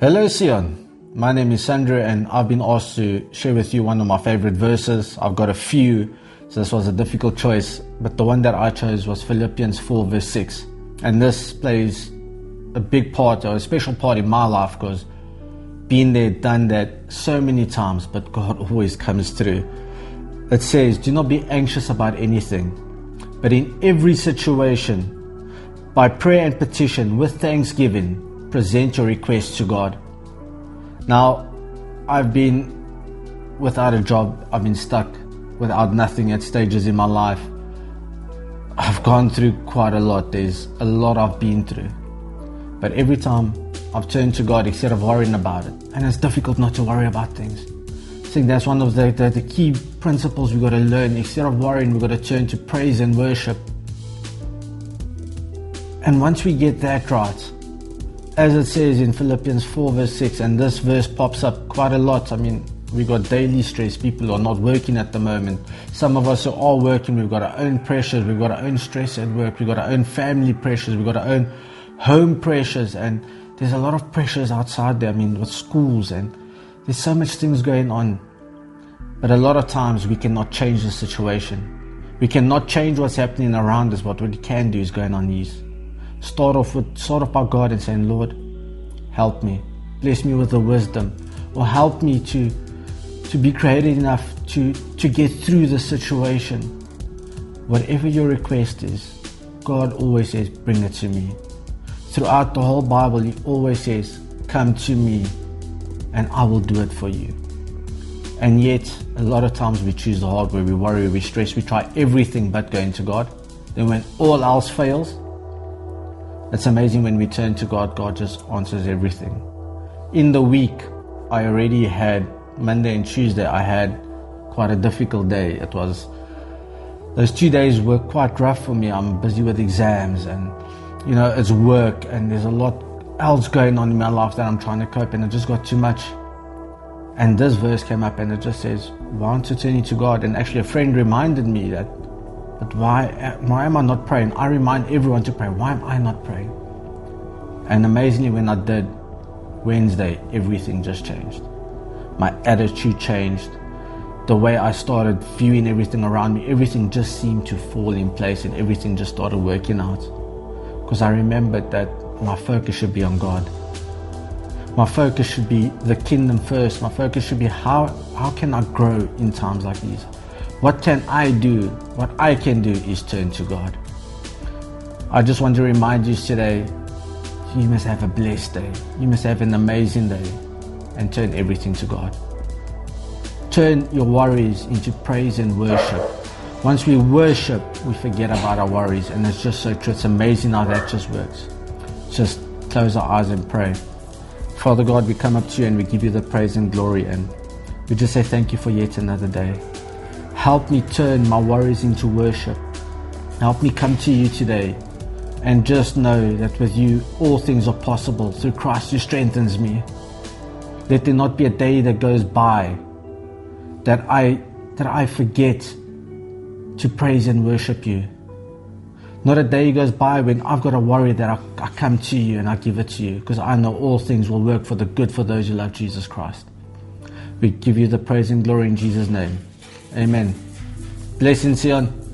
Hello, Sion. My name is Sandro, and I've been asked to share with you one of my favorite verses. I've got a few, so this was a difficult choice, but the one that I chose was Philippians 4, verse 6. And this plays a big part, or a special part in my life, because been there, done that so many times, but God always comes through. It says, Do not be anxious about anything, but in every situation, by prayer and petition, with thanksgiving, present your request to God. Now, I've been without a job, I've been stuck without nothing at stages in my life. I've gone through quite a lot. There's a lot I've been through. But every time I've turned to God instead of worrying about it, and it's difficult not to worry about things. I think that's one of the, the, the key principles we've got to learn. Instead of worrying, we've got to turn to praise and worship. And once we get that right, as it says in Philippians 4, verse 6, and this verse pops up quite a lot. I mean, we got daily stress. People are not working at the moment. Some of us are all working. We've got our own pressures. We've got our own stress at work. We've got our own family pressures. We've got our own home pressures. And there's a lot of pressures outside there. I mean, with schools and there's so much things going on. But a lot of times we cannot change the situation. We cannot change what's happening around us. But what we can do is go on our knees start off with start off by God and saying, Lord, help me. Bless me with the wisdom. Or help me to to be creative enough to, to get through the situation. Whatever your request is, God always says, bring it to me. Throughout the whole Bible, He always says, come to me and I will do it for you. And yet, a lot of times we choose the hard way, we worry, we stress, we try everything but going to God. Then when all else fails, it's amazing when we turn to God, God just answers everything. In the week, I already had Monday and Tuesday, I had quite a difficult day. It was, those two days were quite rough for me. I'm busy with exams and, you know, it's work and there's a lot else going on in my life that I'm trying to cope and it just got too much. And this verse came up and it just says, why aren't you to God? And actually, a friend reminded me that but why, uh, why am I not praying? I remind everyone to pray. Why am I not praying? And amazingly, when I did, Wednesday, everything just changed. My attitude changed. The way I started viewing everything around me, everything just seemed to fall in place and everything just started working out. Because I remembered that my focus should be on God. My focus should be the kingdom first. My focus should be how, how can I grow in times like these? What can I do? What I can do is turn to God. I just want to remind you today you must have a blessed day. You must have an amazing day and turn everything to God. Turn your worries into praise and worship. Once we worship, we forget about our worries, and it's just so true. It's amazing how that just works. Just close our eyes and pray. Father God, we come up to you and we give you the praise and glory, and we just say thank you for yet another day. Help me turn my worries into worship. Help me come to you today and just know that with you all things are possible through Christ who strengthens me. Let there not be a day that goes by that I that I forget to praise and worship you. Not a day goes by when I've got to worry that I, I come to you and I give it to you because I know all things will work for the good for those who love Jesus Christ. We give you the praise and glory in Jesus' name. Amen. Blessings, Sion.